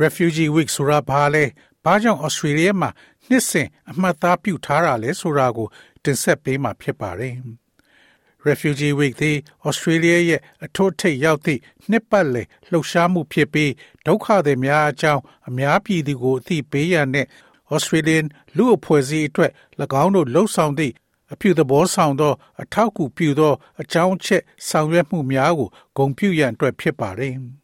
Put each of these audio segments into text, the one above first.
Refugee Week ဆိုတာဘာလဲဘာကြောင့် Australia မှာနှစ်စဉ်အမှတ်အသားပြုထားတာလဲဆိုတာကိုတင်ဆက်ပေးမှာဖြစ်ပါတယ်။ Refugee Week သည် Australia ရဲ့အထွတ်ထိပ်ရောက်သည့်နှစ်ပတ်လည်လှုပ်ရှားမှုဖြစ်ပြီးဒုက္ခသည်များအကြောင်းအများပြည်သူကိုအသိပေးရန်နဲ့ Australian လူအဖွဲ့အစည်းအတွက်၎င်းတို့လှုပ်ဆောင်သည့်အပြုသဘောဆောင်သော အထောက်အကူပြုသောအကြောင်းချက်ဆောင်ရွက်မှုများကိုဂုဏ်ပြုရန်အတွက်ဖြစ်ပါတယ်။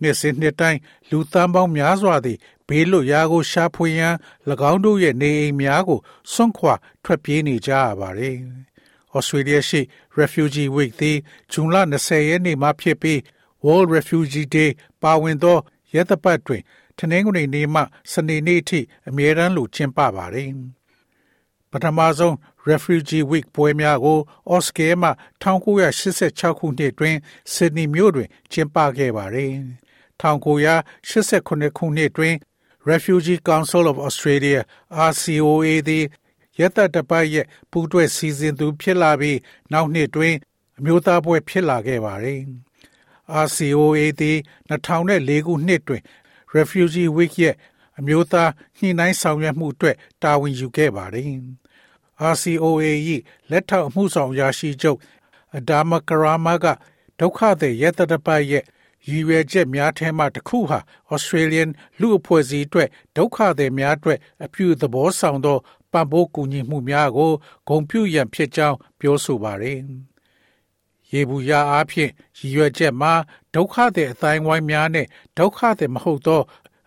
နှစ်စဉ်နှစ်တိုင်းလူသန်းပေါင်းများစွာသည်ဘေးလွတ်ရာကိုရှာဖွေရန်၎င်းတို့ရဲ့နေအိမ်များကိုစွန့်ခွာထွက်ပြေးနေကြရပါတယ်။ Australia ရှိ Refugee Week သည်ဇွန်လ20ရက်နေ့မှဖြစ်ပြီး World Refugee Day ပါဝင်သောရက်သပတ်တွင်တနင်္ဂနွေနေ့မှစနေနေ့ထိအမြဲတမ်းလိုကျင်းပပါတယ်။ပထမဆုံး Refugee Week ပွဲများကို Oscar မှ1986ခုနှစ်တွင် Sydney မြို့တွင်ကျင်းပခဲ့ပါတယ်။ 1989ခုနှစ်တွင် Refugee Council of Australia RCOA သည်ရတတပတ်ရဲ့ပူးတွဲစီစဉ်သူဖြစ်လာပြီးနောက်နှစ်တွင်အမျိုးသားပွဲဖြစ်လာခဲ့ပါသည်။ RCOA သည်2004ခုနှစ်တွင် Refugee Week ရဲ့အမျိုးသားညှိနှိုင်းဆောင်ရွက်မှုအတွက်တာဝန်ယူခဲ့ပါသည်။ RCOA ၏လက်ထောက်အမှုဆောင်ရာရှိချုပ်အဒါမကရာမာကဒုက္ခသည်ရတတပတ်ရဲ့ ရည်ရွယ်ချက်များထဲမှတစ်ခုဟာ Australian လူအဖွဲ့အစည်းအတွက်ဒုက္ခသည်များအတွက်အပြုသဘောဆောင်သောပံ့ပိုးကူညီမှုများကိုဂုဏ်ပြုရန်ဖြစ်ကြောင်းပြောဆိုပါတယ်။ရေဘူးရအားဖြင့်ရည်ရွယ်ချက်မှာဒုက္ခသည်အတိုင်းဝိုင်းများနဲ့ဒုက္ခသည်မဟုတ်သော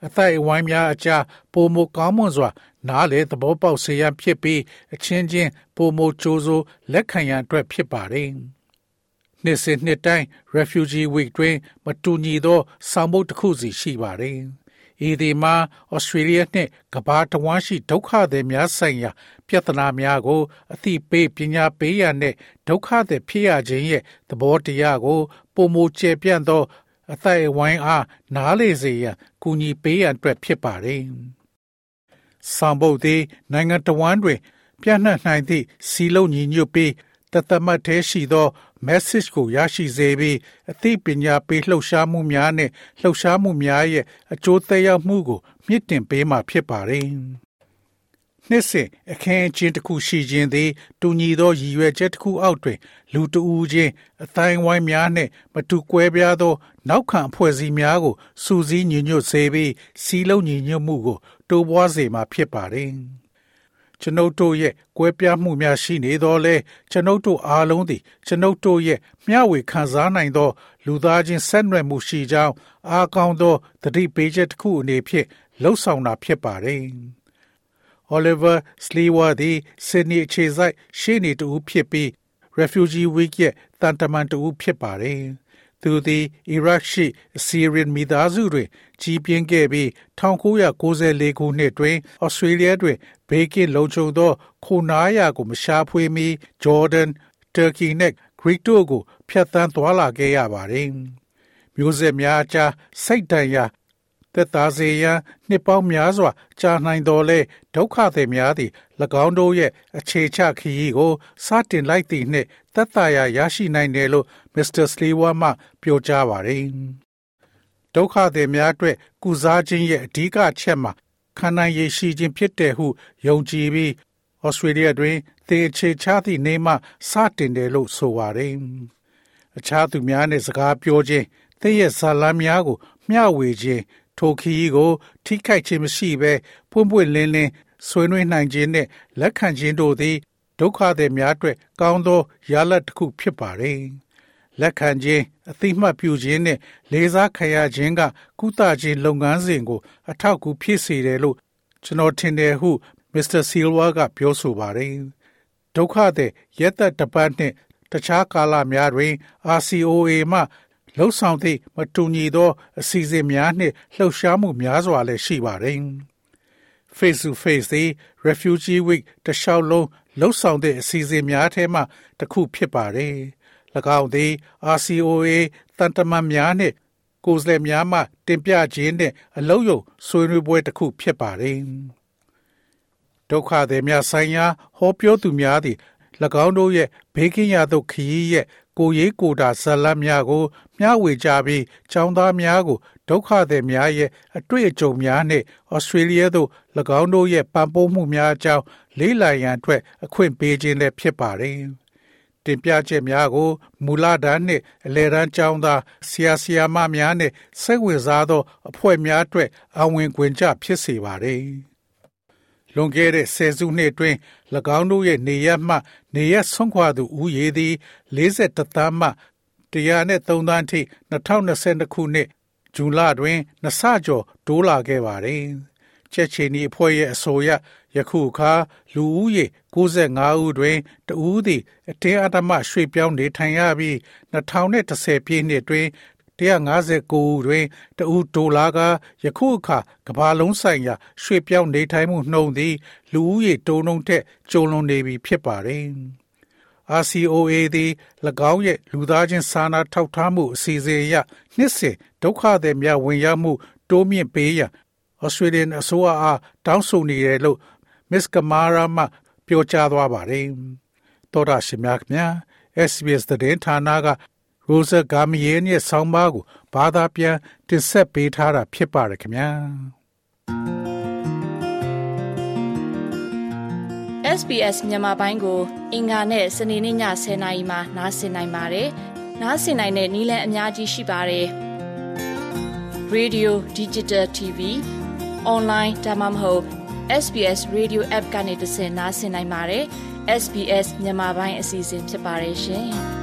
အသိအဝိုင်းများအကြားပုံမကောင်းမွန်စွာ နားလေသဘောပေါက်စေရန်ဖြစ်ပြီးအချင်းချင်းပုံမကြိုးစိုးလက်ခံရန်အတွက်ဖြစ်ပါတယ်။ နှစ်စဉ်နှစ်တိုင်း Refugee Week တွင်မတူညီသောဆောင်ပုဒ်တစ်ခုစီရှိပါတယ်။ဤဒီမှာ Australia နှင့်ကမ္ဘာတဝန်းရှိဒုက္ခသည်များဆိုင်ရာ ပြဿနာများကို အသိပေးပညာပေးရန်နှင့်ဒုက္ခသည်ဖြစ်ရခြင်းရဲ့သဘောတရားကိုပုံမကျပြန့်သော အသိအဝိုင်းအားနားလေစေရန်ကူညီပေးရန်အတွက်ဖြစ်ပါတယ်။ဆောင်ပုဒ်သည်နိုင်ငံတော်ဝန်တွင် ပြန့်နှံ့နိုင်သည့်စီလုံးညီညွတ်ပြီး တသမတ်သေးရှိသော message ကိုရရှိစေပြီးအသိပညာပေးလှုပ်ရှားမှုများနဲ့လှုပ်ရှားမှုများရဲ့အကျိုးသက်ရောက်မှုကို မြင့်တင်ပေးမှာဖြစ်ပါတယ်။နှစ်စဉ်အခင်းအကျင်းတစ်ခုရှိခြင်းသည်တူညီသောရည်ရွယ်ချက်တစ်ခုအောက်တွင် လူတဦးချင်းအတိုင်းဝိုင်းများနှင့်မတူကွဲပြားသော နောက်ခံအဖွဲ့အစည်းများကိုစူးစီးညီညွတ်စေပြီးစီးလုံးညီညွတ်မှုကို တိုးပွားစေမှာဖြစ်ပါတယ်။ ကျွန်ုပ်တို့ရဲ့ကွဲပြားမှုများရှိနေတော့လဲကျွန်ုပ်တို့အားလုံးသည်ကျွန်ုပ်တို့ရဲ့မျှဝေခံစားနိုင်သော လူသားချင်းဆက်နွယ်မှုရှိကြောင်းအားကောင်းသောတတိပေးချက်တစ်ခုအနေဖြင့်လှုပ်ဆောင်တာဖြစ်ပါတယ်။ Oliver Slewa သည် Sydney အခြေစိုက်ရှေ့နေတူဖြစ်ပြီး Refugee Week ရဲ့တန်တမန်တူဖြစ်ပါတယ်။ သူသည်အီရတ်ရှိအစီရီယန်မိသားစုတွင်ကြီးပြင်းခဲ့ပြီး1994ခုနှစ်တွင်ဩစတြေးလျတွင်ဘေးကင်းလုံခြုံသောခိုနားရာကိုမရှာဖွေမီဂျော်ဒန်တူရကီနှင့်ဂရိတို့ကိုဖျက်ဆီးသွားလာခဲ့ရပါသည်မျိုးဆက်များအကြားစိတ်တန်ရာ သက်သာစေရန်နှစ်ပေါင်းများစွာကြာနိုင်တော်လဲဒုက္ခသည်များသည်၎င်းတို့ရဲ့အခြေချခရီးကိုစတင်လိုက်သည့်နှင့်သက်သာရာရရှိနိုင်တယ်လို့မစ္စတာစလီဝါမှပြောကြားပါတယ်ဒုက္ခသည်များအတွက်ကုစားခြင်းရဲ့အဓိကချက်မှာခံနိုင်ရရှိခြင်းဖြစ်တယ်ဟုယုံကြည်ပြီးဩစတြေးလျတွင်သေအခြေချသည့်နေမှစတင်တယ်လို့ဆိုပါတယ်အခြားသူများနဲ့စကားပြောခြင်းသင်ရဲ့ဇာလမ်းများကိုမျှဝေခြင်း ထိုခရီးကို ထိခိုက်ခြင်းမရှိဘဲ ပွင့်ပွင့်လင်းလင်း ဆွေးနွေးနိုင်ခြင်းနဲ့လက်ခံခြင်းတို့သည် ဒုက္ခသည်များအတွက် ကောင်းသောရလဒ်တစ်ခုဖြစ်ပါတယ်။လက်ခံခြင်း အသိမှတ်ပြုခြင်းနဲ့လေးစားခံရခြင်းက ကုသခြင်းလုပ်ငန်းစဉ်ကို အထောက်အကူဖြစ်စေတယ်လို့ ကျွန်တော်ထင်တယ်ဟု မစ္စတာဆီလ်ဝါကပြောဆိုပါတယ်။ဒုက္ခသည် ရက်သက်တပတ်နှင့် တခြားကာလများတွင် RCOA မှ လှုပ်ဆောင်သည့်မတူညီသော အစီအစဉ်များနှင့်လှုပ်ရှားမှုများစွာလည်းရှိပါတယ်။ Face to Face သည် Refugee Week တခြားလုံးလှုပ်ဆောင်တဲ့အစီအစဉ်များထဲမှတစ်ခုဖြစ်ပါတယ်။၎င်းသည် RCOA တန်တမန်များနှင့်ကိုယ်စားလှယ်များမှတင်ပြခြင်းနှင့်အလုံးယုံဆွေးနွေးပွဲတစ်ခုဖြစ်ပါတယ်။ဒုက္ခသည်များဆိုင်ရာဟောပြောသူများသည်၎ င်းတို့ရဲ့ဘေးကင်းရာသို့ခရီးရဲ့ကိုရေးကိုတာဇလတ်များကိုမျှဝေကြပြီးចောင်းသားများကိုဒုက္ခသည်များရဲ့အတွေ့အကြုံများနှင့်ဩစတြေးလျသို့၎င်းတို့ရဲ့ပံ့ပိုးမှုများအကြောင်းလေးလံရန်အတွက်အခွင့်ပေးခြင်းလည်းဖြစ်ပါတယ်။တင်ပြချက်များကိုမူလတန်းနှင့်အလယ်တန်းကျောင်းသားဆရာဆရာမများနှင့်စိတ်ဝင်စားသောအဖွဲ့များအတွက်အဝင်ခွင့်ကြဖြစ်စေပါတယ်။ လွန်ခဲ့တဲ့ဆယ်စုနှစ်အတွင်း၎င်းတို့ရဲ့နေရမှ နေရဆုံးခွာသူဦးရေသည်41သန်းမှ103သန်းထိ2022ခုနှစ်ဇူလတွင်နှစ်ဆကျော်တိုးလာခဲ့ပါတယ်။ချက်ချီနီအဖွဲ့ရဲ့အဆိုအရယခုအခါလူဦးရေ65ဦးတွင်တဦးသည်အတင်းအဓမ္မရွှေ့ပြောင်းနေထိုင်ရပြီး2010ပြည့်နှစ်တွင် 159ဦးတွင်တဦးဒိုလာကယခုအခါကမ္ဘာလုံးဆိုင်ရာရွှေ့ပြောင်းနေထိုင်မှုနှုန်းသည် လူဦးရေတိုးနှုန်းထက်ကျုံလွန်နေပြီဖြစ်ပါတယ်။ RCOA သည်၎င်းရဲ့လူသားချင်းစာနာထောက်ထားမှုအစီအစဉ်အရနှစ်စဉ်ဒုက္ခသည်များဝင်ရောက်မှုတိုးမြင့်ပေးရန် Australian အစိုးရအားတောင်းဆိုနေတယ်လို့ Miss Kamara မှပြောကြားသွားပါတယ်။သောတာရှင်များခင်ဗျာ SBS သတင်းဌာနက ရိုဇာဂါမီယေရဲ့ဆောင်းပါးကိုဘာသာပြန်တင်ဆက်ပေးထားတာဖြစ်ပါတယ်ခင်ဗျာ SBS မြန်မာပိုင်းကို အင်ကာနဲ့စနေနေ့ည10:00နာရီမှနားဆင်နိုင်ပါတယ်။နားဆင်နိုင်တဲ့နည်းလမ်းအများကြီးရှိပါတယ်။ Radio Digital TV Online ဒါမှမဟုတ် SBS Radio App ကနေတဆင့်နားဆင်နိုင်ပါတယ်။ SBS မြန်မာပိုင်းအစီအစဉ်ဖြစ်ပါတယ်ရှင်။